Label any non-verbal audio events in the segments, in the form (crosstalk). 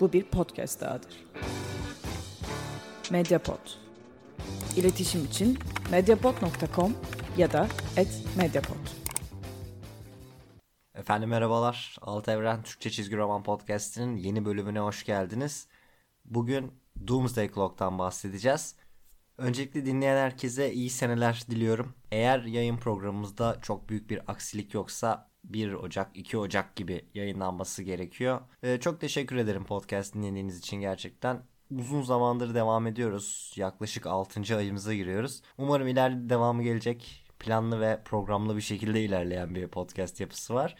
Bu bir podcast dahadır. Mediapod. İletişim için mediapod.com ya da @mediapod. Efendim merhabalar. Alt Evren Türkçe Çizgi Roman Podcast'inin yeni bölümüne hoş geldiniz. Bugün Doomsday Clock'tan bahsedeceğiz. Öncelikle dinleyen herkese iyi seneler diliyorum. Eğer yayın programımızda çok büyük bir aksilik yoksa 1 Ocak, 2 Ocak gibi yayınlanması gerekiyor. Ee, çok teşekkür ederim podcast dinlediğiniz için gerçekten. Uzun zamandır devam ediyoruz. Yaklaşık 6. ayımıza giriyoruz. Umarım ileride devamı gelecek. Planlı ve programlı bir şekilde ilerleyen bir podcast yapısı var.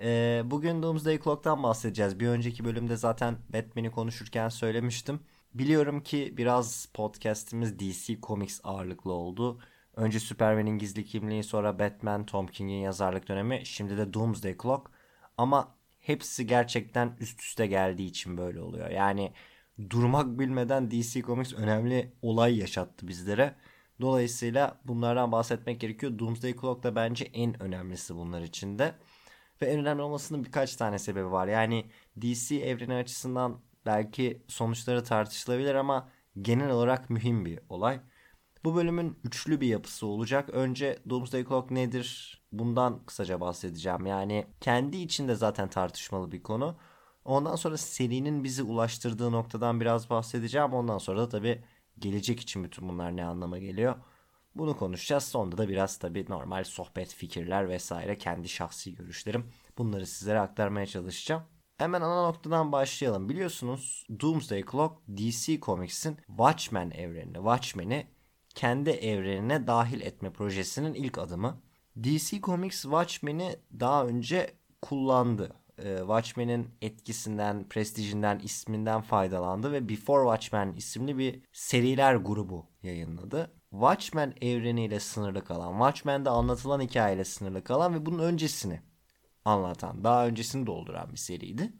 Ee, bugün Doomsday Clock'tan bahsedeceğiz. Bir önceki bölümde zaten Batman'i konuşurken söylemiştim. Biliyorum ki biraz podcast'imiz DC Comics ağırlıklı oldu. Önce Superman'in gizli kimliği sonra Batman, Tom King'in yazarlık dönemi şimdi de Doomsday Clock. Ama hepsi gerçekten üst üste geldiği için böyle oluyor. Yani durmak bilmeden DC Comics önemli olay yaşattı bizlere. Dolayısıyla bunlardan bahsetmek gerekiyor. Doomsday Clock da bence en önemlisi bunlar içinde. Ve en önemli olmasının birkaç tane sebebi var. Yani DC evreni açısından belki sonuçları tartışılabilir ama genel olarak mühim bir olay. Bu bölümün üçlü bir yapısı olacak. Önce Doomsday Clock nedir? Bundan kısaca bahsedeceğim. Yani kendi içinde zaten tartışmalı bir konu. Ondan sonra serinin bizi ulaştırdığı noktadan biraz bahsedeceğim. Ondan sonra da tabii gelecek için bütün bunlar ne anlama geliyor? Bunu konuşacağız. Sonunda da biraz tabii normal sohbet, fikirler vesaire kendi şahsi görüşlerim. Bunları sizlere aktarmaya çalışacağım. Hemen ana noktadan başlayalım. Biliyorsunuz Doomsday Clock DC Comics'in Watchmen evrenini, Watchmen'i kendi evrenine dahil etme projesinin ilk adımı. DC Comics Watchmen'i daha önce kullandı. Ee, Watchmen'in etkisinden, prestijinden, isminden faydalandı ve Before Watchmen isimli bir seriler grubu yayınladı. Watchmen evreniyle sınırlı kalan, Watchmen'de anlatılan hikayeyle sınırlı kalan ve bunun öncesini anlatan, daha öncesini dolduran bir seriydi.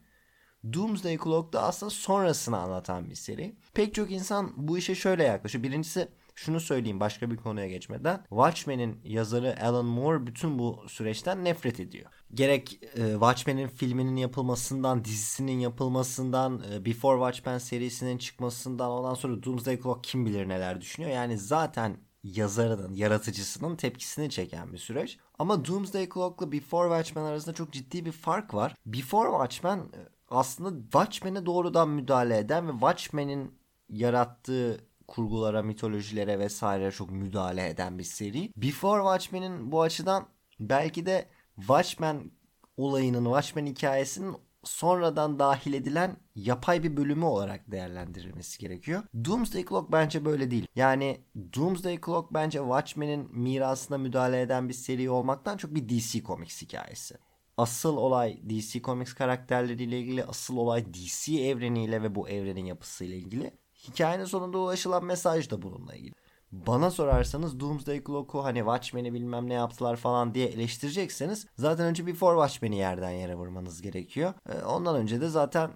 Doomsday Clock da aslında sonrasını anlatan bir seri. Pek çok insan bu işe şöyle yaklaşıyor. Birincisi şunu söyleyeyim başka bir konuya geçmeden. Watchmen'in yazarı Alan Moore bütün bu süreçten nefret ediyor. Gerek e, Watchmen'in filminin yapılmasından, dizisinin yapılmasından, e, Before Watchmen serisinin çıkmasından ondan sonra Doomsday Clock kim bilir neler düşünüyor. Yani zaten yazarının, yaratıcısının tepkisini çeken bir süreç. Ama Doomsday Clock'la Before Watchmen arasında çok ciddi bir fark var. Before Watchmen e, aslında Watchmen'e doğrudan müdahale eden ve Watchmen'in yarattığı kurgulara, mitolojilere vesaire çok müdahale eden bir seri. Before Watchmen'in bu açıdan belki de Watchmen olayının, Watchmen hikayesinin sonradan dahil edilen yapay bir bölümü olarak değerlendirilmesi gerekiyor. Doomsday Clock bence böyle değil. Yani Doomsday Clock bence Watchmen'in mirasına müdahale eden bir seri olmaktan çok bir DC Comics hikayesi. Asıl olay DC Comics karakterleriyle ilgili, asıl olay DC evreniyle ve bu evrenin yapısıyla ilgili. Hikayenin sonunda ulaşılan mesaj da bununla ilgili. Bana sorarsanız Doomsday Clock'u hani Watchmen'i bilmem ne yaptılar falan diye eleştirecekseniz zaten önce Before Watchmen'i yerden yere vurmanız gerekiyor. Ee, ondan önce de zaten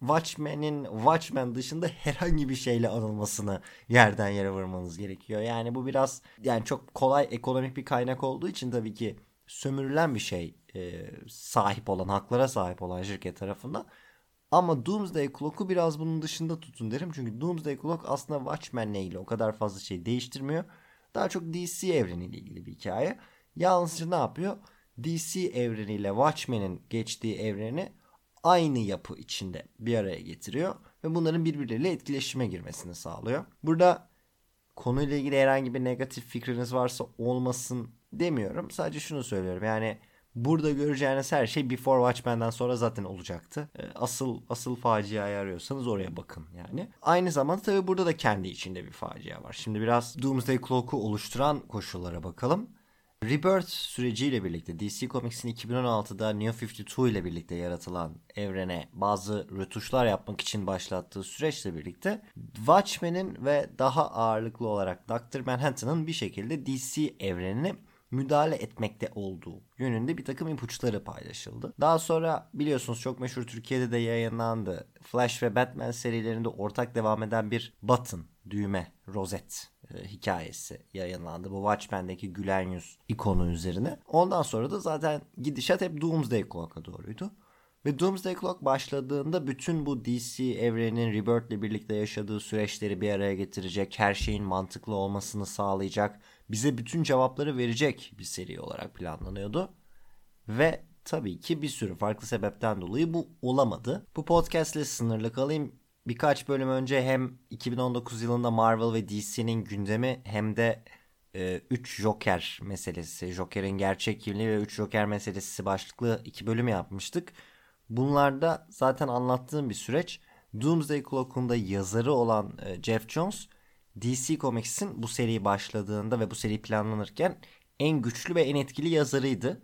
Watchmen'in Watchmen dışında herhangi bir şeyle anılmasını yerden yere vurmanız gerekiyor. Yani bu biraz yani çok kolay ekonomik bir kaynak olduğu için tabii ki sömürülen bir şey e, sahip olan haklara sahip olan şirket tarafından. Ama Doomsday Clock'u biraz bunun dışında tutun derim. Çünkü Doomsday Clock aslında Watchmen'le ilgili o kadar fazla şey değiştirmiyor. Daha çok DC evreniyle ilgili bir hikaye. Yalnızca ne yapıyor? DC evreniyle Watchmen'in geçtiği evreni aynı yapı içinde bir araya getiriyor. Ve bunların birbirleriyle etkileşime girmesini sağlıyor. Burada konuyla ilgili herhangi bir negatif fikriniz varsa olmasın demiyorum. Sadece şunu söylüyorum. Yani Burada göreceğiniz her şey Before Watchmen'den sonra zaten olacaktı. Ee, asıl asıl faciayı arıyorsanız oraya bakın yani. Aynı zamanda tabii burada da kendi içinde bir facia var. Şimdi biraz Doomsday Clock'u oluşturan koşullara bakalım. Rebirth süreciyle birlikte DC Comics'in 2016'da New 52 ile birlikte yaratılan evrene bazı rötuşlar yapmak için başlattığı süreçle birlikte Watchmen'in ve daha ağırlıklı olarak Dr. Manhattan'ın bir şekilde DC evrenini müdahale etmekte olduğu yönünde bir takım ipuçları paylaşıldı. Daha sonra biliyorsunuz çok meşhur Türkiye'de de yayınlandı. Flash ve Batman serilerinde ortak devam eden bir button, düğme, rozet e, hikayesi yayınlandı. Bu Watchmen'deki gülen yüz ikonu üzerine. Ondan sonra da zaten gidişat hep Doomsday Clock'a doğruydu. Ve Doomsday Clock başladığında bütün bu DC evrenin Rebirth'le birlikte yaşadığı süreçleri bir araya getirecek, her şeyin mantıklı olmasını sağlayacak, bize bütün cevapları verecek bir seri olarak planlanıyordu. Ve tabii ki bir sürü farklı sebepten dolayı bu olamadı. Bu podcast ile sınırlı kalayım. Birkaç bölüm önce hem 2019 yılında Marvel ve DC'nin gündemi hem de 3 e, Joker meselesi, Joker'in gerçek kimliği ve 3 Joker meselesi başlıklı iki bölüm yapmıştık. Bunlarda zaten anlattığım bir süreç. Doomsday Clock'un da yazarı olan e, Jeff Jones DC Comics'in bu seri başladığında ve bu seri planlanırken en güçlü ve en etkili yazarıydı.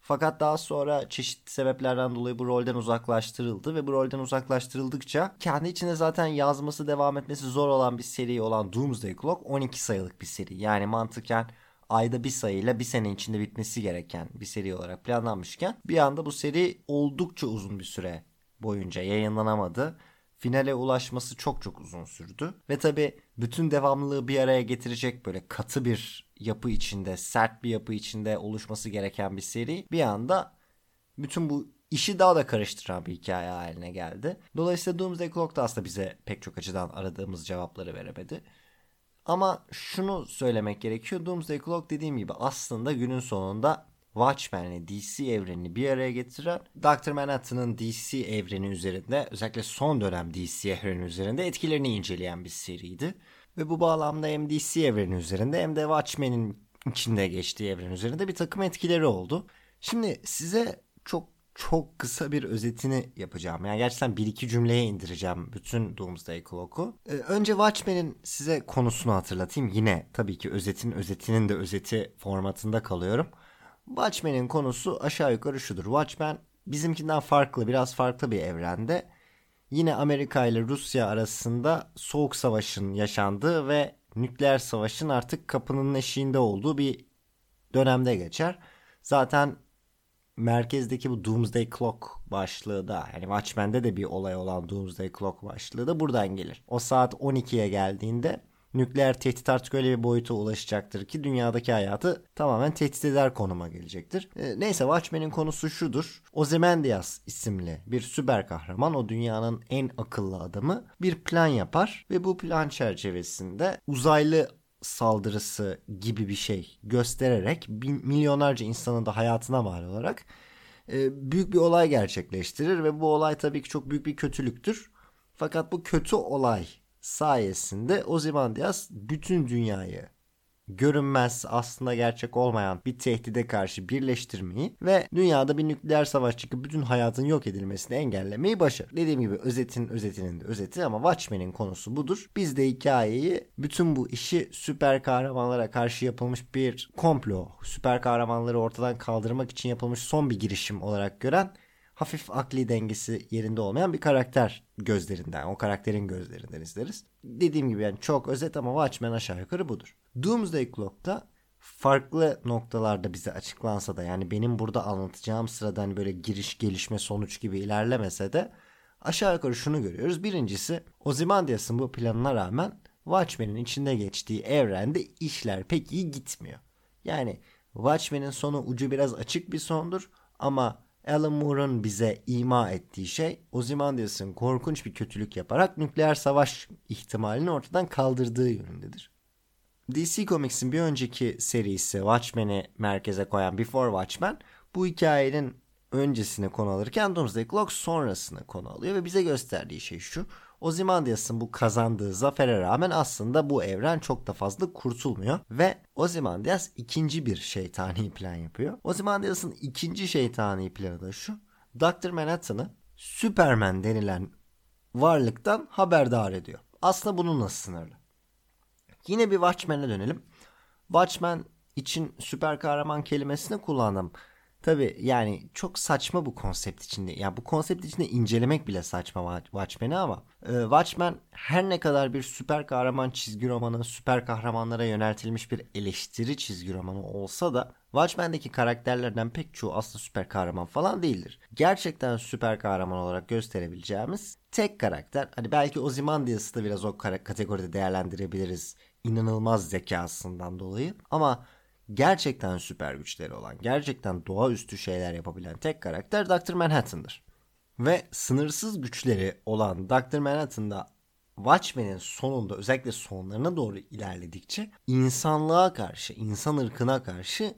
Fakat daha sonra çeşitli sebeplerden dolayı bu rolden uzaklaştırıldı ve bu rolden uzaklaştırıldıkça kendi içinde zaten yazması devam etmesi zor olan bir seri olan Doomsday Clock 12 sayılık bir seri. Yani mantıken ayda bir sayıyla bir sene içinde bitmesi gereken bir seri olarak planlanmışken bir anda bu seri oldukça uzun bir süre boyunca yayınlanamadı. Finale ulaşması çok çok uzun sürdü. Ve tabi bütün devamlılığı bir araya getirecek böyle katı bir yapı içinde, sert bir yapı içinde oluşması gereken bir seri bir anda bütün bu işi daha da karıştıran bir hikaye haline geldi. Dolayısıyla Doomsday Clock da aslında bize pek çok açıdan aradığımız cevapları veremedi. Ama şunu söylemek gerekiyor. Doomsday Clock dediğim gibi aslında günün sonunda Watchmen'i DC evrenini bir araya getiren Dr. Manhattan'ın DC evreni üzerinde özellikle son dönem DC evreni üzerinde etkilerini inceleyen bir seriydi. Ve bu bağlamda hem DC evreni üzerinde hem de Watchmen'in içinde geçtiği evren üzerinde bir takım etkileri oldu. Şimdi size çok çok kısa bir özetini yapacağım. Yani gerçekten bir iki cümleye indireceğim bütün Doomsday Clock'u. Ee, önce Watchmen'in size konusunu hatırlatayım. Yine tabii ki özetin özetinin de özeti formatında kalıyorum. Watchmen'in konusu aşağı yukarı şudur. Watchmen bizimkinden farklı, biraz farklı bir evrende. Yine Amerika ile Rusya arasında soğuk savaşın yaşandığı ve nükleer savaşın artık kapının eşiğinde olduğu bir dönemde geçer. Zaten merkezdeki bu Doomsday Clock başlığı da yani Watchmen'de de bir olay olan Doomsday Clock başlığı da buradan gelir. O saat 12'ye geldiğinde nükleer tehdit artık öyle bir boyuta ulaşacaktır ki dünyadaki hayatı tamamen tehdit eder konuma gelecektir. E, neyse Watchmen'in konusu şudur. Ozymandias isimli bir süper kahraman o dünyanın en akıllı adamı bir plan yapar ve bu plan çerçevesinde uzaylı saldırısı gibi bir şey göstererek bin, milyonlarca insanın da hayatına mal olarak e, büyük bir olay gerçekleştirir ve bu olay tabii ki çok büyük bir kötülüktür. Fakat bu kötü olay sayesinde Ozymandias bütün dünyayı görünmez aslında gerçek olmayan bir tehdide karşı birleştirmeyi ve dünyada bir nükleer savaş çıkıp bütün hayatın yok edilmesini engellemeyi başarır. Dediğim gibi özetin özetinin de özeti ama Watchmen'in konusu budur. Biz de hikayeyi bütün bu işi süper kahramanlara karşı yapılmış bir komplo, süper kahramanları ortadan kaldırmak için yapılmış son bir girişim olarak gören hafif akli dengesi yerinde olmayan bir karakter gözlerinden, o karakterin gözlerinden izleriz. Dediğim gibi yani çok özet ama Watchmen aşağı yukarı budur. Doomsday Clock'ta farklı noktalarda bize açıklansa da yani benim burada anlatacağım sırada hani böyle giriş gelişme sonuç gibi ilerlemese de aşağı yukarı şunu görüyoruz. Birincisi Ozymandias'ın bu planına rağmen Watchmen'in içinde geçtiği evrende işler pek iyi gitmiyor. Yani Watchmen'in sonu ucu biraz açık bir sondur ama Alan Moore'un bize ima ettiği şey Ozymandias'ın korkunç bir kötülük yaparak nükleer savaş ihtimalini ortadan kaldırdığı yönündedir. DC Comics'in bir önceki serisi Watchmen'i merkeze koyan Before Watchmen bu hikayenin öncesine konu alırken Doomsday Clock sonrasına konu alıyor ve bize gösterdiği şey şu. Ozymandias'ın bu kazandığı zafere rağmen aslında bu evren çok da fazla kurtulmuyor ve Ozymandias ikinci bir şeytani plan yapıyor. Ozymandias'ın ikinci şeytani planı da şu. Dr. Manhattan'ı Superman denilen varlıktan haberdar ediyor. Aslında bununla sınırlı. Yine bir Watchmen'e dönelim. Watchmen için süper kahraman kelimesini kullandım. Tabi yani çok saçma bu konsept içinde. Ya yani bu konsept içinde incelemek bile saçma Watchmen'i ama e, Watchmen her ne kadar bir süper kahraman çizgi romanı, süper kahramanlara yöneltilmiş bir eleştiri çizgi romanı olsa da Watchmen'deki karakterlerden pek çoğu aslında süper kahraman falan değildir. Gerçekten süper kahraman olarak gösterebileceğimiz tek karakter. Hani belki Ozymandias'ı da biraz o kategoride değerlendirebiliriz. İnanılmaz zekasından dolayı. Ama gerçekten süper güçleri olan, gerçekten doğaüstü şeyler yapabilen tek karakter Dr. Manhattan'dır. Ve sınırsız güçleri olan Dr. Manhattan'da Watchmen'in sonunda özellikle sonlarına doğru ilerledikçe insanlığa karşı, insan ırkına karşı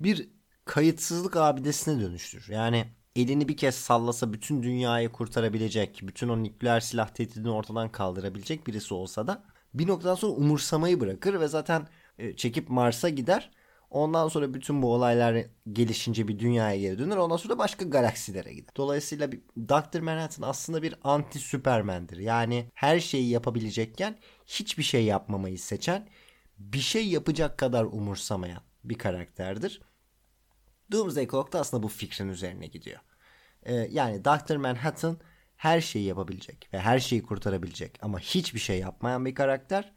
bir kayıtsızlık abidesine dönüştür. Yani elini bir kez sallasa bütün dünyayı kurtarabilecek, bütün o nükleer silah tehdidini ortadan kaldırabilecek birisi olsa da bir noktadan sonra umursamayı bırakır ve zaten e, çekip Mars'a gider. Ondan sonra bütün bu olaylar gelişince bir dünyaya geri döner. Ondan sonra başka galaksilere gider. Dolayısıyla Dr. Manhattan aslında bir anti Superman'dir. Yani her şeyi yapabilecekken hiçbir şey yapmamayı seçen, bir şey yapacak kadar umursamayan bir karakterdir. Doomsday Clock da aslında bu fikrin üzerine gidiyor. Ee, yani Dr. Manhattan her şeyi yapabilecek ve her şeyi kurtarabilecek ama hiçbir şey yapmayan bir karakter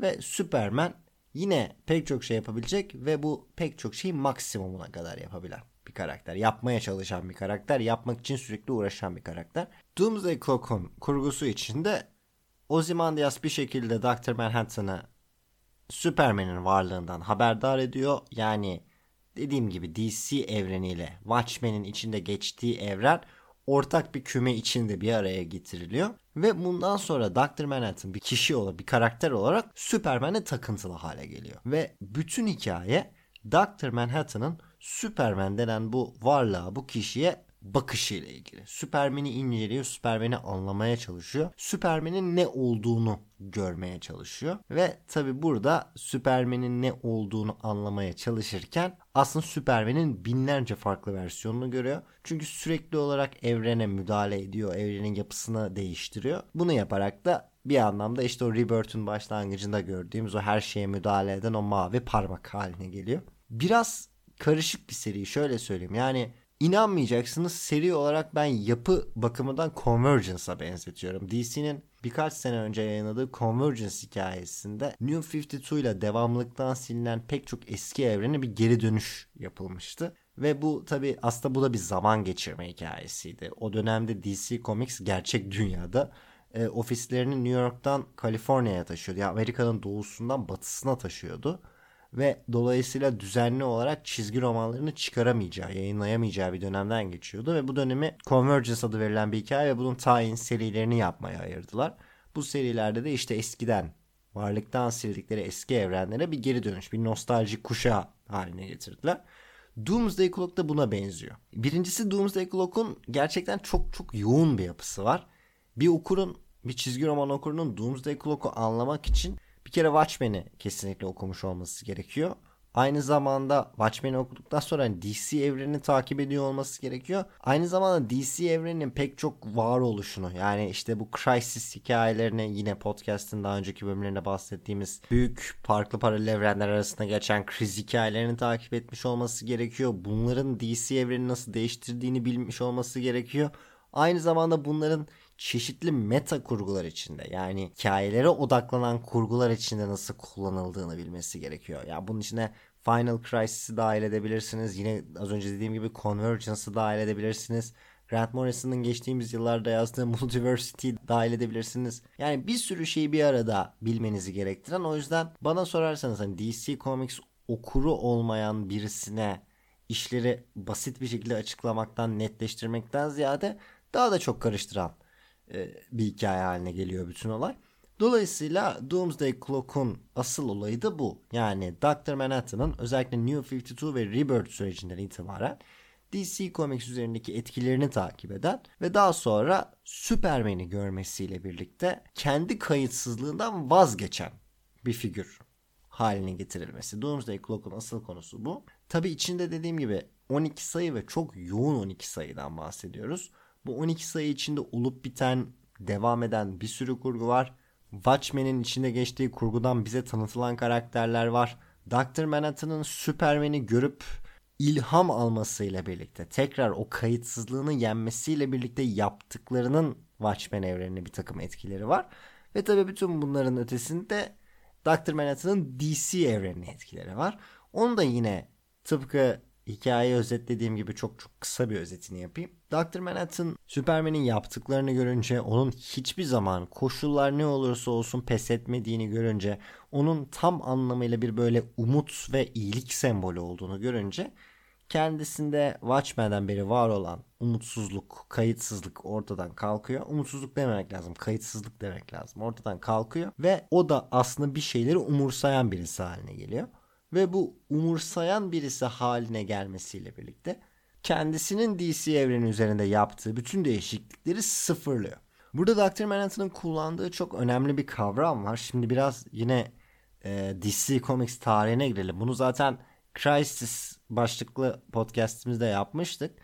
ve Superman yine pek çok şey yapabilecek ve bu pek çok şeyi maksimumuna kadar yapabilen bir karakter. Yapmaya çalışan bir karakter, yapmak için sürekli uğraşan bir karakter. Doomsday Clock'un kurgusu içinde Ozymandias bir şekilde Dr. Manhattan'ı Superman'in varlığından haberdar ediyor. Yani dediğim gibi DC evreniyle Watchmen'in içinde geçtiği evren ortak bir küme içinde bir araya getiriliyor. Ve bundan sonra Dr. Manhattan bir kişi olarak, bir karakter olarak Superman'e takıntılı hale geliyor. Ve bütün hikaye Dr. Manhattan'ın Superman denen bu varlığa, bu kişiye bakışıyla ilgili. Superman'i inceliyor, Superman'i anlamaya çalışıyor. Superman'in ne olduğunu görmeye çalışıyor. Ve tabi burada Superman'in ne olduğunu anlamaya çalışırken aslında Superman'in binlerce farklı versiyonunu görüyor. Çünkü sürekli olarak evrene müdahale ediyor, evrenin yapısını değiştiriyor. Bunu yaparak da bir anlamda işte o Rebirth'ün başlangıcında gördüğümüz o her şeye müdahale eden o mavi parmak haline geliyor. Biraz karışık bir seri şöyle söyleyeyim. Yani İnanmayacaksınız seri olarak ben yapı bakımından Convergence'a benzetiyorum. DC'nin birkaç sene önce yayınladığı Convergence hikayesinde New 52 ile devamlıktan silinen pek çok eski evrene bir geri dönüş yapılmıştı. Ve bu tabi aslında bu da bir zaman geçirme hikayesiydi. O dönemde DC Comics gerçek dünyada e, ofislerini New York'tan Kaliforniya'ya taşıyordu. Yani Amerika'nın doğusundan batısına taşıyordu ve dolayısıyla düzenli olarak çizgi romanlarını çıkaramayacağı, yayınlayamayacağı bir dönemden geçiyordu ve bu dönemi Convergence adı verilen bir hikaye ve bunun tayin serilerini yapmaya ayırdılar. Bu serilerde de işte eskiden varlıktan sildikleri eski evrenlere bir geri dönüş, bir nostaljik kuşağı haline getirdiler. Doomsday Clock da buna benziyor. Birincisi Doomsday Clock'un gerçekten çok çok yoğun bir yapısı var. Bir okurun, bir çizgi roman okurunun Doomsday Clock'u anlamak için bir kere Watchmen'i kesinlikle okumuş olması gerekiyor. Aynı zamanda Watchmen'i okuduktan sonra hani DC evrenini takip ediyor olması gerekiyor. Aynı zamanda DC evreninin pek çok var oluşunu yani işte bu Crisis hikayelerini yine podcast'ın daha önceki bölümlerinde bahsettiğimiz büyük farklı paralel evrenler arasında geçen kriz hikayelerini takip etmiş olması gerekiyor. Bunların DC evreni nasıl değiştirdiğini bilmiş olması gerekiyor. Aynı zamanda bunların çeşitli meta kurgular içinde yani hikayelere odaklanan kurgular içinde nasıl kullanıldığını bilmesi gerekiyor. Ya yani bunun içine Final Crisis'i dahil edebilirsiniz. Yine az önce dediğim gibi Convergence'ı dahil edebilirsiniz. Grant Morrison'ın geçtiğimiz yıllarda yazdığı (laughs) Multiversity dahil edebilirsiniz. Yani bir sürü şeyi bir arada bilmenizi gerektiren o yüzden bana sorarsanız hani DC Comics okuru olmayan birisine işleri basit bir şekilde açıklamaktan netleştirmekten ziyade daha da çok karıştıran e, bir hikaye haline geliyor bütün olay. Dolayısıyla Doomsday Clock'un asıl olayı da bu. Yani Dr. Manhattan'ın özellikle New 52 ve Rebirth sürecinden itibaren DC Comics üzerindeki etkilerini takip eden ve daha sonra Superman'i görmesiyle birlikte kendi kayıtsızlığından vazgeçen bir figür haline getirilmesi. Doomsday Clock'un asıl konusu bu. Tabi içinde dediğim gibi 12 sayı ve çok yoğun 12 sayıdan bahsediyoruz. Bu 12 sayı içinde olup biten, devam eden bir sürü kurgu var. Watchmen'in içinde geçtiği kurgudan bize tanıtılan karakterler var. Dr. Manhattan'ın Superman'i görüp ilham almasıyla birlikte tekrar o kayıtsızlığını yenmesiyle birlikte yaptıklarının Watchmen evrenine bir takım etkileri var. Ve tabii bütün bunların ötesinde Dr. Manhattan'ın DC evrenine etkileri var. Onu da yine tıpkı hikayeyi özetlediğim gibi çok çok kısa bir özetini yapayım. Dr. Manhattan Superman'in yaptıklarını görünce onun hiçbir zaman koşullar ne olursa olsun pes etmediğini görünce onun tam anlamıyla bir böyle umut ve iyilik sembolü olduğunu görünce kendisinde Watchmen'den beri var olan umutsuzluk, kayıtsızlık ortadan kalkıyor. Umutsuzluk dememek lazım, kayıtsızlık demek lazım. Ortadan kalkıyor ve o da aslında bir şeyleri umursayan birisi haline geliyor. Ve bu umursayan birisi haline gelmesiyle birlikte kendisinin DC evreni üzerinde yaptığı bütün değişiklikleri sıfırlıyor. Burada Dr. Manhattan'ın kullandığı çok önemli bir kavram var. Şimdi biraz yine e, DC Comics tarihine girelim. Bunu zaten Crisis başlıklı podcastimizde yapmıştık.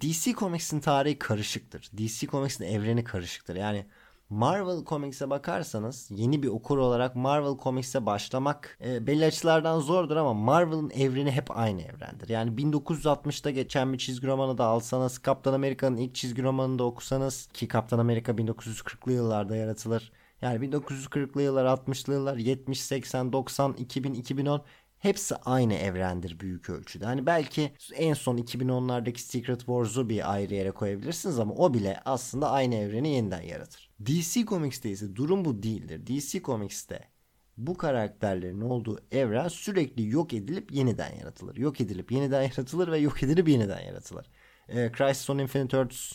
DC Comics'in tarihi karışıktır. DC Comics'in evreni karışıktır. Yani Marvel Comics'e bakarsanız yeni bir okur olarak Marvel Comics'e başlamak e, belli açılardan zordur ama Marvel'ın evreni hep aynı evrendir. Yani 1960'ta geçen bir çizgi romanı da alsanız, Kaptan Amerika'nın ilk çizgi romanını da okusanız ki Kaptan Amerika 1940'lı yıllarda yaratılır. Yani 1940'lı yıllar, 60'lı yıllar, 70, 80, 90, 2000, 2010 hepsi aynı evrendir büyük ölçüde. Hani belki en son 2010'lardaki Secret Wars'u bir ayrı yere koyabilirsiniz ama o bile aslında aynı evreni yeniden yaratır. DC Comics'te ise durum bu değildir. DC Comics'te bu karakterlerin olduğu evren sürekli yok edilip yeniden yaratılır. Yok edilip yeniden yaratılır ve yok edilip yeniden yaratılır. E, Crisis on Infinite Earths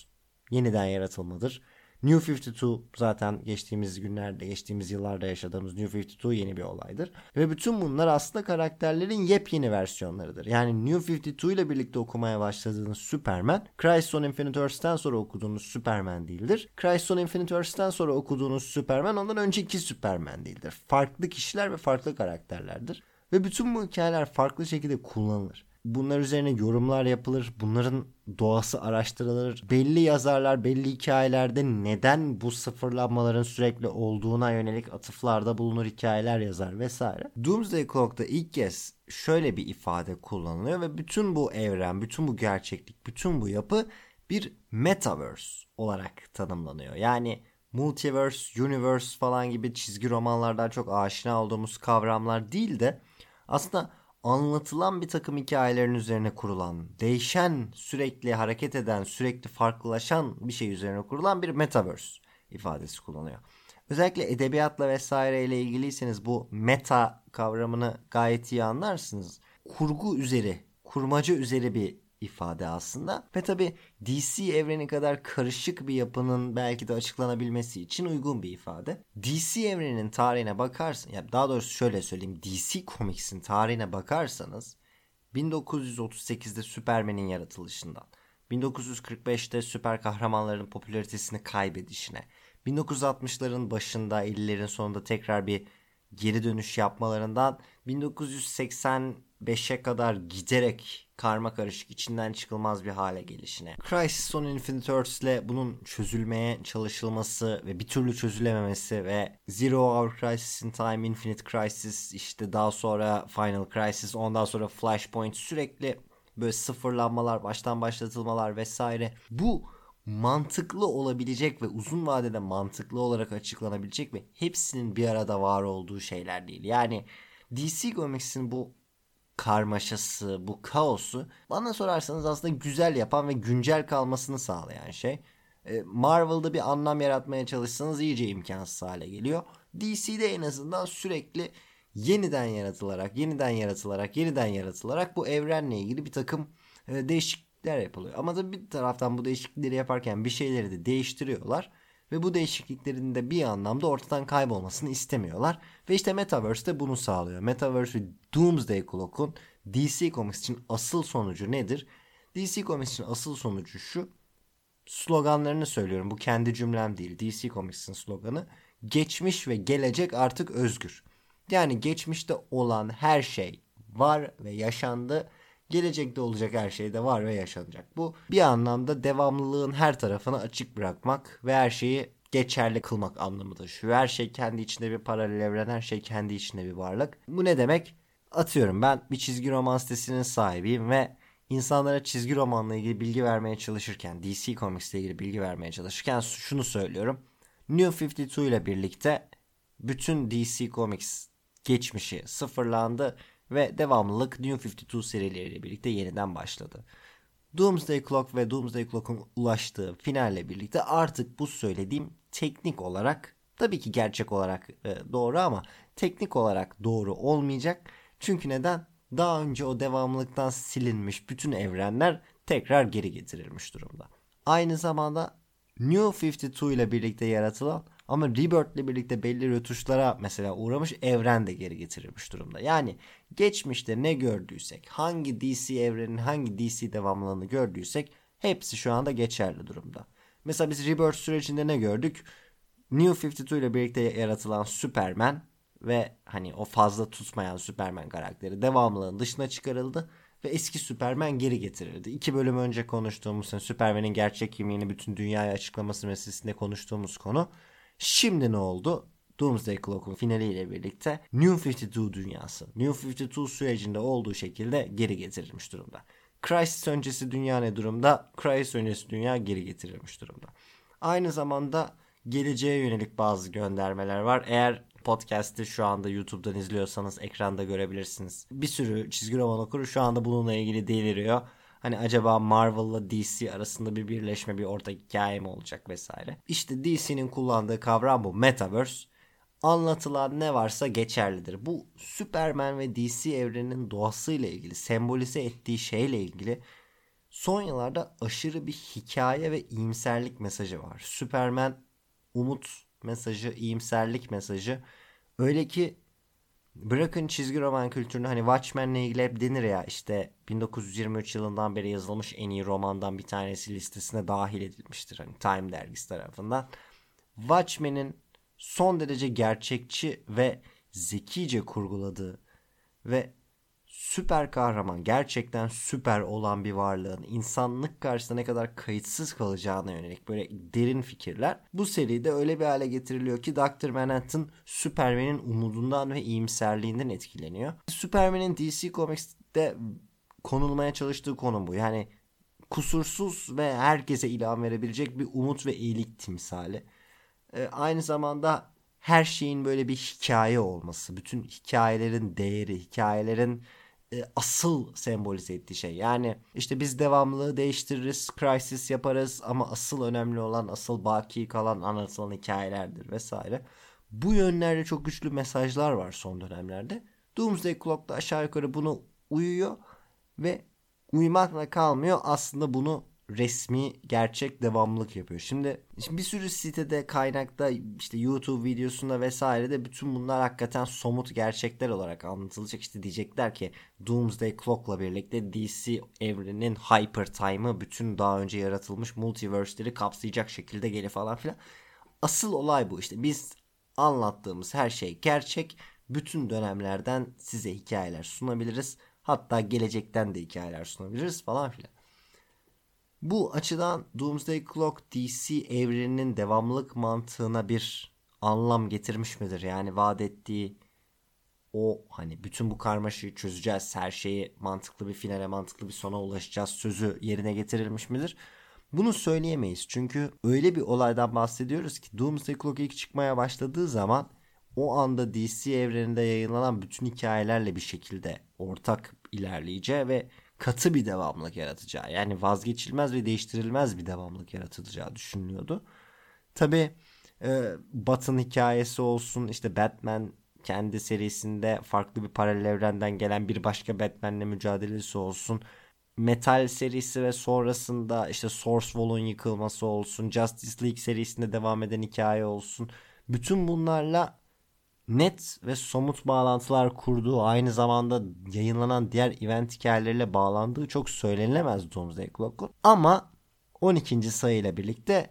yeniden yaratılmadır. New 52 zaten geçtiğimiz günlerde, geçtiğimiz yıllarda yaşadığımız New 52 yeni bir olaydır. Ve bütün bunlar aslında karakterlerin yepyeni versiyonlarıdır. Yani New 52 ile birlikte okumaya başladığınız Superman, Crisis on Infinite Earths'ten sonra okuduğunuz Superman değildir. Crisis on Infinite Earths'ten sonra okuduğunuz Superman ondan önceki Superman değildir. Farklı kişiler ve farklı karakterlerdir. Ve bütün bu hikayeler farklı şekilde kullanılır bunlar üzerine yorumlar yapılır. Bunların doğası araştırılır. Belli yazarlar belli hikayelerde neden bu sıfırlanmaların sürekli olduğuna yönelik atıflarda bulunur hikayeler yazar vesaire. Doomsday Clock'ta ilk kez şöyle bir ifade kullanılıyor ve bütün bu evren, bütün bu gerçeklik, bütün bu yapı bir metaverse olarak tanımlanıyor. Yani multiverse, universe falan gibi çizgi romanlardan çok aşina olduğumuz kavramlar değil de aslında anlatılan bir takım hikayelerin üzerine kurulan, değişen, sürekli hareket eden, sürekli farklılaşan bir şey üzerine kurulan bir metaverse ifadesi kullanıyor. Özellikle edebiyatla vesaireyle ilgiliyseniz bu meta kavramını gayet iyi anlarsınız. Kurgu üzeri, kurmaca üzeri bir ifade aslında. Ve tabi DC evreni kadar karışık bir yapının belki de açıklanabilmesi için uygun bir ifade. DC evreninin tarihine bakarsın, ya daha doğrusu şöyle söyleyeyim. DC Comics'in tarihine bakarsanız 1938'de Superman'in yaratılışından, 1945'te süper kahramanların popülaritesini kaybedişine, 1960'ların başında 50'lerin sonunda tekrar bir geri dönüş yapmalarından 1985'e kadar giderek karma karışık içinden çıkılmaz bir hale gelişine. Crisis on Infinite Earths ile bunun çözülmeye çalışılması ve bir türlü çözülememesi ve Zero Hour Crisis in Time, Infinite Crisis işte daha sonra Final Crisis ondan sonra Flashpoint sürekli böyle sıfırlanmalar, baştan başlatılmalar vesaire. Bu mantıklı olabilecek ve uzun vadede mantıklı olarak açıklanabilecek ve hepsinin bir arada var olduğu şeyler değil. Yani DC Comics'in bu karmaşası, bu kaosu bana sorarsanız aslında güzel yapan ve güncel kalmasını sağlayan şey. E, Marvel'da bir anlam yaratmaya çalışsanız iyice imkansız hale geliyor. DC'de en azından sürekli yeniden yaratılarak, yeniden yaratılarak, yeniden yaratılarak bu evrenle ilgili bir takım e, değişiklikler yapılıyor. Ama da bir taraftan bu değişiklikleri yaparken bir şeyleri de değiştiriyorlar. Ve bu değişikliklerin de bir anlamda ortadan kaybolmasını istemiyorlar. Ve işte Metaverse de bunu sağlıyor. Metaverse ve Doomsday Clock'un DC Comics için asıl sonucu nedir? DC Comics için asıl sonucu şu. Sloganlarını söylüyorum. Bu kendi cümlem değil. DC Comics'in sloganı. Geçmiş ve gelecek artık özgür. Yani geçmişte olan her şey var ve yaşandı. Gelecekte olacak her şey de var ve yaşanacak. Bu bir anlamda devamlılığın her tarafını açık bırakmak ve her şeyi geçerli kılmak anlamıdır. Şu her şey kendi içinde bir paralel evren, her şey kendi içinde bir varlık. Bu ne demek? Atıyorum ben bir çizgi roman sitesinin sahibiyim ve insanlara çizgi romanla ilgili bilgi vermeye çalışırken, DC Comics ile ilgili bilgi vermeye çalışırken şunu söylüyorum. New 52 ile birlikte bütün DC Comics geçmişi sıfırlandı ve devamlılık New 52 serileriyle birlikte yeniden başladı. Doomsday Clock ve Doomsday Clock'un ulaştığı finalle birlikte artık bu söylediğim teknik olarak tabii ki gerçek olarak e, doğru ama teknik olarak doğru olmayacak. Çünkü neden? daha önce o devamlılıktan silinmiş bütün evrenler tekrar geri getirilmiş durumda. Aynı zamanda New 52 ile birlikte yaratılan ama Rebirth ile birlikte belli rötuşlara mesela uğramış evren de geri getirilmiş durumda. Yani geçmişte ne gördüysek, hangi DC evrenin hangi DC devamlılığını gördüysek hepsi şu anda geçerli durumda. Mesela biz Rebirth sürecinde ne gördük? New 52 ile birlikte yaratılan Superman ve hani o fazla tutmayan Superman karakteri devamlılığın dışına çıkarıldı ve eski Superman geri getirildi. İki bölüm önce konuştuğumuz yani Superman'in gerçek kimliğini bütün dünyaya açıklaması meselesinde konuştuğumuz konu. Şimdi ne oldu? Doomsday Clock'un finaliyle birlikte New 52 dünyası, New 52 sürecinde olduğu şekilde geri getirilmiş durumda. Crisis öncesi dünya ne durumda? Crisis öncesi dünya geri getirilmiş durumda. Aynı zamanda geleceğe yönelik bazı göndermeler var. Eğer podcast'i şu anda YouTube'dan izliyorsanız ekranda görebilirsiniz. Bir sürü çizgi roman okuru şu anda bununla ilgili deliriyor. Hani acaba Marvel'la DC arasında bir birleşme, bir ortak hikaye mi olacak vesaire. İşte DC'nin kullandığı kavram bu Metaverse. Anlatılan ne varsa geçerlidir. Bu Superman ve DC evreninin doğasıyla ilgili, sembolize ettiği şeyle ilgili son yıllarda aşırı bir hikaye ve iyimserlik mesajı var. Superman umut mesajı, iyimserlik mesajı. Öyle ki bırakın çizgi roman kültürünü hani Watchmen'le ilgili hep denir ya işte 1923 yılından beri yazılmış en iyi romandan bir tanesi listesine dahil edilmiştir hani Time dergisi tarafından. Watchmen'in son derece gerçekçi ve zekice kurguladığı ve süper kahraman gerçekten süper olan bir varlığın insanlık karşısında ne kadar kayıtsız kalacağına yönelik böyle derin fikirler bu seride öyle bir hale getiriliyor ki Dr. Manhattan Superman'in umudundan ve iyimserliğinden etkileniyor. Superman'in DC Comics'te konulmaya çalıştığı konu bu. Yani kusursuz ve herkese ilham verebilecek bir umut ve iyilik timsali. Ee, aynı zamanda her şeyin böyle bir hikaye olması, bütün hikayelerin değeri, hikayelerin e, asıl sembolize ettiği şey. Yani işte biz devamlılığı değiştiririz, crisis yaparız ama asıl önemli olan, asıl baki kalan anlatılan hikayelerdir vesaire. Bu yönlerde çok güçlü mesajlar var son dönemlerde. Doomsday Clock da aşağı yukarı bunu uyuyor ve uyumakla kalmıyor. Aslında bunu resmi gerçek devamlılık yapıyor. Şimdi, şimdi bir sürü sitede kaynakta işte YouTube videosunda vesaire de bütün bunlar hakikaten somut gerçekler olarak anlatılacak. İşte diyecekler ki Doomsday Clock'la birlikte DC evrenin Hyper Time'ı bütün daha önce yaratılmış multiverse'leri kapsayacak şekilde gelir falan filan. Asıl olay bu işte biz anlattığımız her şey gerçek. Bütün dönemlerden size hikayeler sunabiliriz. Hatta gelecekten de hikayeler sunabiliriz falan filan. Bu açıdan Doomsday Clock DC evreninin devamlılık mantığına bir anlam getirmiş midir? Yani vaat ettiği o hani bütün bu karmaşayı çözeceğiz, her şeyi mantıklı bir finale, mantıklı bir sona ulaşacağız sözü yerine getirilmiş midir? Bunu söyleyemeyiz. Çünkü öyle bir olaydan bahsediyoruz ki Doomsday Clock ilk çıkmaya başladığı zaman o anda DC evreninde yayınlanan bütün hikayelerle bir şekilde ortak ilerleyeceği ve katı bir devamlık yaratacağı yani vazgeçilmez ve değiştirilmez bir devamlık yaratılacağı düşünülüyordu. Tabi e, Batın hikayesi olsun işte Batman kendi serisinde farklı bir paralel evrenden gelen bir başka Batman'le mücadelesi olsun. Metal serisi ve sonrasında işte Source Wall'un yıkılması olsun. Justice League serisinde devam eden hikaye olsun. Bütün bunlarla net ve somut bağlantılar kurduğu aynı zamanda yayınlanan diğer event hikayeleriyle bağlandığı çok söylenilemez Doomsday Clock'un. Ama 12. sayıyla birlikte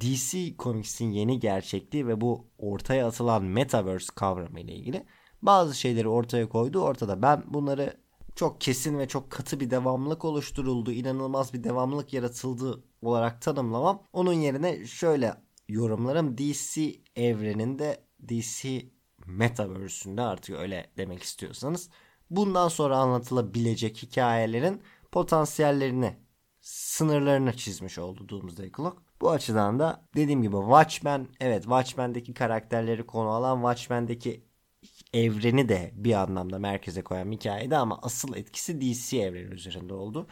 DC Comics'in yeni gerçekliği ve bu ortaya atılan Metaverse kavramı ile ilgili bazı şeyleri ortaya koydu. Ortada ben bunları çok kesin ve çok katı bir devamlılık oluşturuldu, inanılmaz bir devamlılık yaratıldı olarak tanımlamam. Onun yerine şöyle yorumlarım DC evreninde DC Metaverse'ünde artık öyle demek istiyorsanız bundan sonra anlatılabilecek hikayelerin potansiyellerini, sınırlarını çizmiş oldu Doomsday Clock. Bu açıdan da dediğim gibi Watchmen, evet Watchmen'deki karakterleri konu alan Watchmen'deki evreni de bir anlamda merkeze koyan hikayeydi ama asıl etkisi DC evreni üzerinde oldu.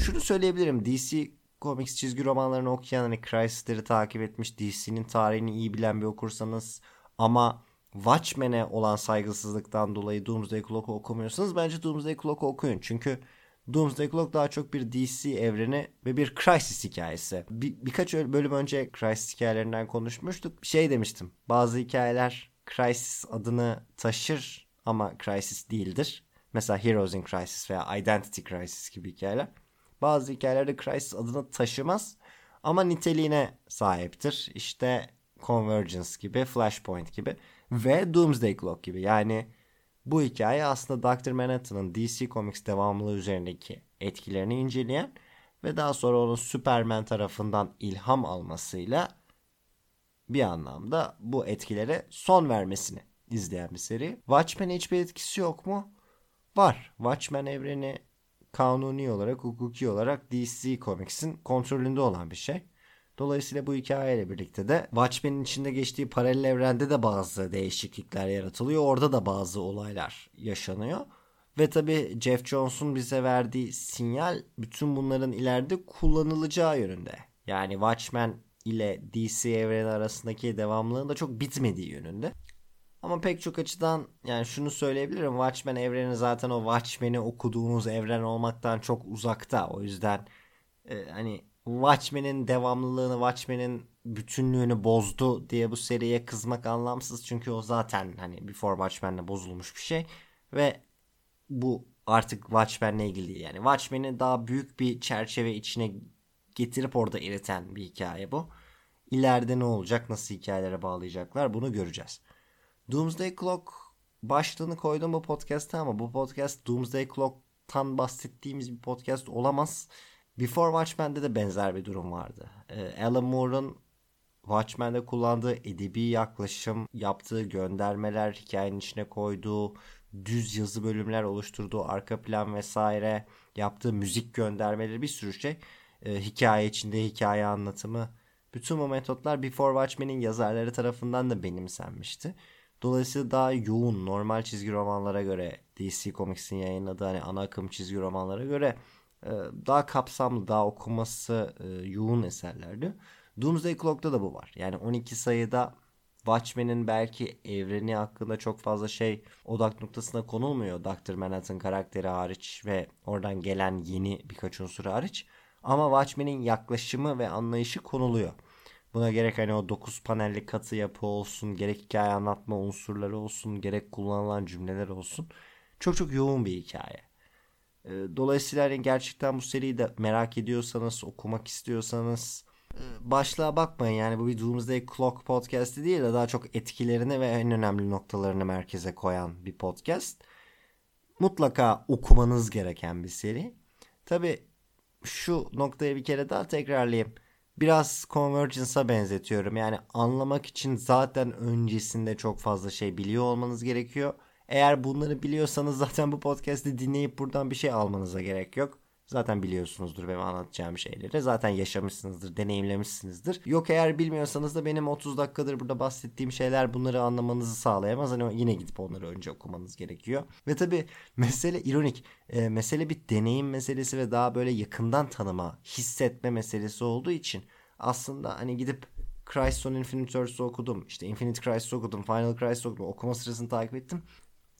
Şunu söyleyebilirim DC Comics çizgi romanlarını okuyan hani Crisis'leri takip etmiş DC'nin tarihini iyi bilen bir okursanız ama Watchmen'e olan saygısızlıktan dolayı Doomsday Clock'u okumuyorsanız bence Doomsday Clock'u okuyun. Çünkü Doomsday Clock daha çok bir DC evreni ve bir Crisis hikayesi. Bir, birkaç bölüm önce Crisis hikayelerinden konuşmuştuk. Şey demiştim. Bazı hikayeler Crisis adını taşır ama Crisis değildir. Mesela Heroes in Crisis veya Identity Crisis gibi hikayeler. Bazı hikayelerde Crisis adını taşımaz ama niteliğine sahiptir. İşte Convergence gibi, Flashpoint gibi ve Doomsday Clock gibi. Yani bu hikaye aslında Dr. Manhattan'ın DC Comics devamlılığı üzerindeki etkilerini inceleyen ve daha sonra onun Superman tarafından ilham almasıyla bir anlamda bu etkilere son vermesini izleyen bir seri. Watchmen'e hiçbir etkisi yok mu? Var. Watchmen evreni kanuni olarak, hukuki olarak DC Comics'in kontrolünde olan bir şey. Dolayısıyla bu hikayeyle birlikte de Watchmen'in içinde geçtiği paralel evrende de bazı değişiklikler yaratılıyor. Orada da bazı olaylar yaşanıyor. Ve tabi Jeff Jones'un bize verdiği sinyal bütün bunların ileride kullanılacağı yönünde. Yani Watchmen ile DC evreni arasındaki devamlılığın da çok bitmediği yönünde. Ama pek çok açıdan yani şunu söyleyebilirim. Watchmen evreni zaten o Watchmen'i okuduğunuz evren olmaktan çok uzakta. O yüzden e, hani Watchmen'in devamlılığını, Watchmen'in bütünlüğünü bozdu diye bu seriye kızmak anlamsız. Çünkü o zaten hani Before Watchmen'le bozulmuş bir şey. Ve bu artık Watchmen'le ilgili değil. Yani Watchmen'i daha büyük bir çerçeve içine getirip orada eriten bir hikaye bu. İleride ne olacak, nasıl hikayelere bağlayacaklar bunu göreceğiz. Doomsday Clock başlığını koydum bu podcast'te ama bu podcast Doomsday Clock'tan bahsettiğimiz bir podcast olamaz. Before Watchmen'de de benzer bir durum vardı. Ee, Alan Moore'un Watchmen'de kullandığı edebi yaklaşım, yaptığı göndermeler, hikayenin içine koyduğu düz yazı bölümler oluşturduğu arka plan vesaire, yaptığı müzik göndermeleri bir sürü şey. Ee, hikaye içinde hikaye anlatımı. Bütün bu metotlar Before Watchmen'in yazarları tarafından da benimsenmişti. Dolayısıyla daha yoğun normal çizgi romanlara göre DC Comics'in yayınladığı hani ana akım çizgi romanlara göre e, daha kapsamlı, daha okunması e, yoğun eserlerdi. Doomsday Clock'ta da bu var. Yani 12 sayıda Watchmen'in belki evreni hakkında çok fazla şey odak noktasına konulmuyor. Dr. Manhattan karakteri hariç ve oradan gelen yeni birkaç unsur hariç. Ama Watchmen'in yaklaşımı ve anlayışı konuluyor. Buna gerek hani o 9 panelli katı yapı olsun, gerek hikaye anlatma unsurları olsun, gerek kullanılan cümleler olsun. Çok çok yoğun bir hikaye. Ee, dolayısıyla hani gerçekten bu seriyi de merak ediyorsanız, okumak istiyorsanız e, başlığa bakmayın. Yani bu bir Doomsday Clock podcast'i değil de daha çok etkilerini ve en önemli noktalarını merkeze koyan bir podcast. Mutlaka okumanız gereken bir seri. Tabi şu noktayı bir kere daha tekrarlayayım biraz Convergence'a benzetiyorum. Yani anlamak için zaten öncesinde çok fazla şey biliyor olmanız gerekiyor. Eğer bunları biliyorsanız zaten bu podcast'i dinleyip buradan bir şey almanıza gerek yok. Zaten biliyorsunuzdur benim anlatacağım şeyleri. Zaten yaşamışsınızdır, deneyimlemişsinizdir. Yok eğer bilmiyorsanız da benim 30 dakikadır burada bahsettiğim şeyler bunları anlamanızı sağlayamaz. Hani yine gidip onları önce okumanız gerekiyor. Ve tabii mesele ironik. E, mesele bir deneyim meselesi ve daha böyle yakından tanıma, hissetme meselesi olduğu için aslında hani gidip Christ on Infinite Earths'ı okudum. İşte Infinite Christ'ı okudum. Final Christ'ı okudum. Okuma sırasını takip ettim.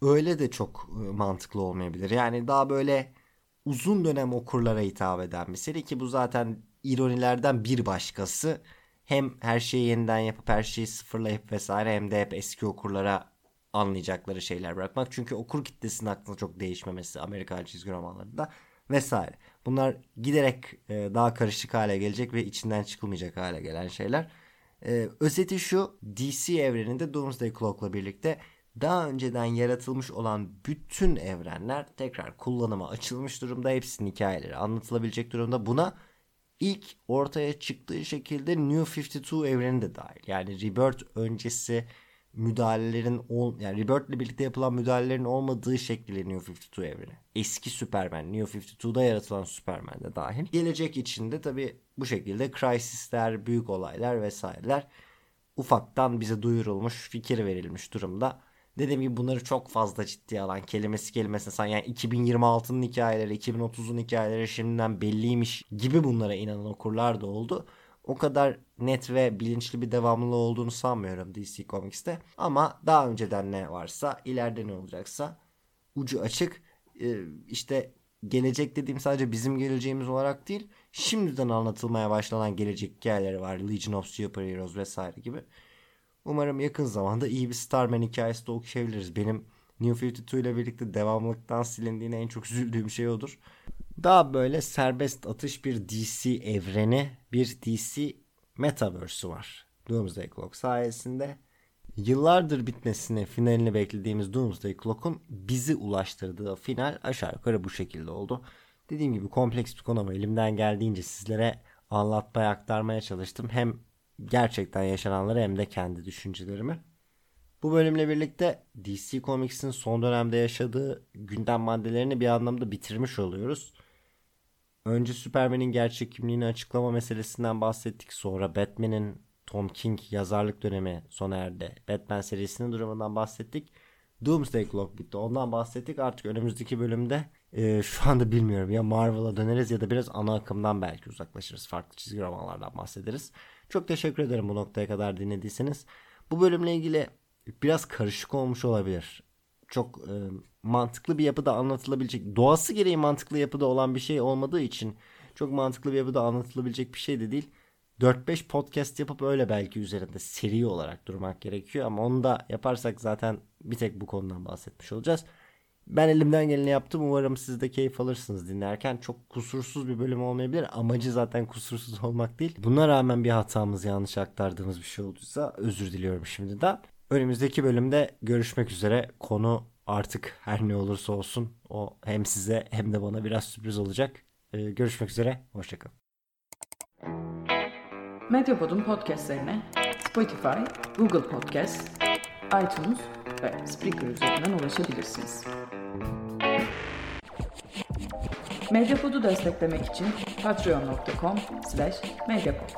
Öyle de çok e, mantıklı olmayabilir. Yani daha böyle uzun dönem okurlara hitap eden bir seri ki bu zaten ironilerden bir başkası. Hem her şeyi yeniden yapıp her şeyi sıfırlayıp vesaire hem de hep eski okurlara anlayacakları şeyler bırakmak. Çünkü okur kitlesinin aklında çok değişmemesi Amerikan çizgi romanlarında vesaire. Bunlar giderek e, daha karışık hale gelecek ve içinden çıkılmayacak hale gelen şeyler. E, özeti şu DC evreninde Doomsday Clock'la birlikte daha önceden yaratılmış olan bütün evrenler tekrar kullanıma açılmış durumda. Hepsinin hikayeleri anlatılabilecek durumda. Buna ilk ortaya çıktığı şekilde New 52 evreni de dahil. Yani Rebirth öncesi müdahalelerin ol, yani Rebirth ile birlikte yapılan müdahalelerin olmadığı şekliyle New 52 evreni. Eski Superman, New 52'da yaratılan Superman de dahil. Gelecek içinde tabi bu şekilde crisisler, büyük olaylar vesaireler ufaktan bize duyurulmuş, fikir verilmiş durumda. Dediğim gibi bunları çok fazla ciddiye alan kelimesi kelimesine san yani 2026'nın hikayeleri 2030'un hikayeleri şimdiden belliymiş gibi bunlara inanan okurlar da oldu. o kadar net ve bilinçli bir devamlılığı olduğunu sanmıyorum DC Comics'te. Ama daha önceden ne varsa ileride ne olacaksa ucu açık. Ee, işte gelecek dediğim sadece bizim geleceğimiz olarak değil şimdiden anlatılmaya başlanan gelecek hikayeleri var. Legion of Superheroes vesaire gibi. Umarım yakın zamanda iyi bir Starman hikayesi de okuyabiliriz. Benim New 52 ile birlikte devamlılıktan silindiğine en çok üzüldüğüm şey odur. Daha böyle serbest atış bir DC evreni, bir DC Metaverse'ü var. Doomsday Clock sayesinde yıllardır bitmesini, finalini beklediğimiz Doomsday Clock'un bizi ulaştırdığı final aşağı yukarı bu şekilde oldu. Dediğim gibi kompleks bir konu ama elimden geldiğince sizlere anlatmaya, aktarmaya çalıştım. Hem gerçekten yaşananları hem de kendi düşüncelerimi. Bu bölümle birlikte DC Comics'in son dönemde yaşadığı gündem maddelerini bir anlamda bitirmiş oluyoruz. Önce Superman'in gerçek kimliğini açıklama meselesinden bahsettik. Sonra Batman'in Tom King yazarlık dönemi sona erdi. Batman serisinin durumundan bahsettik. Doomsday Clock bitti. Ondan bahsettik. Artık önümüzdeki bölümde e, şu anda bilmiyorum ya Marvel'a döneriz ya da biraz ana akımdan belki uzaklaşırız. Farklı çizgi romanlardan bahsederiz. Çok teşekkür ederim bu noktaya kadar dinlediyseniz. Bu bölümle ilgili biraz karışık olmuş olabilir. Çok e, mantıklı bir yapıda anlatılabilecek, doğası gereği mantıklı yapıda olan bir şey olmadığı için çok mantıklı bir yapıda anlatılabilecek bir şey de değil. 4-5 podcast yapıp öyle belki üzerinde seri olarak durmak gerekiyor ama onu da yaparsak zaten bir tek bu konudan bahsetmiş olacağız. Ben elimden geleni yaptım. Umarım siz de keyif alırsınız dinlerken. Çok kusursuz bir bölüm olmayabilir. Amacı zaten kusursuz (laughs) olmak değil. Buna rağmen bir hatamız yanlış aktardığımız bir şey olduysa özür diliyorum şimdi de. Önümüzdeki bölümde görüşmek üzere. Konu artık her ne olursa olsun o hem size hem de bana biraz sürpriz olacak. Ee, görüşmek üzere. Hoşçakalın. Medyapod'un podcastlerine Spotify, Google Podcast, iTunes ve Spreaker üzerinden ulaşabilirsiniz. Medyapod'u desteklemek için patreon.com slash medyapod.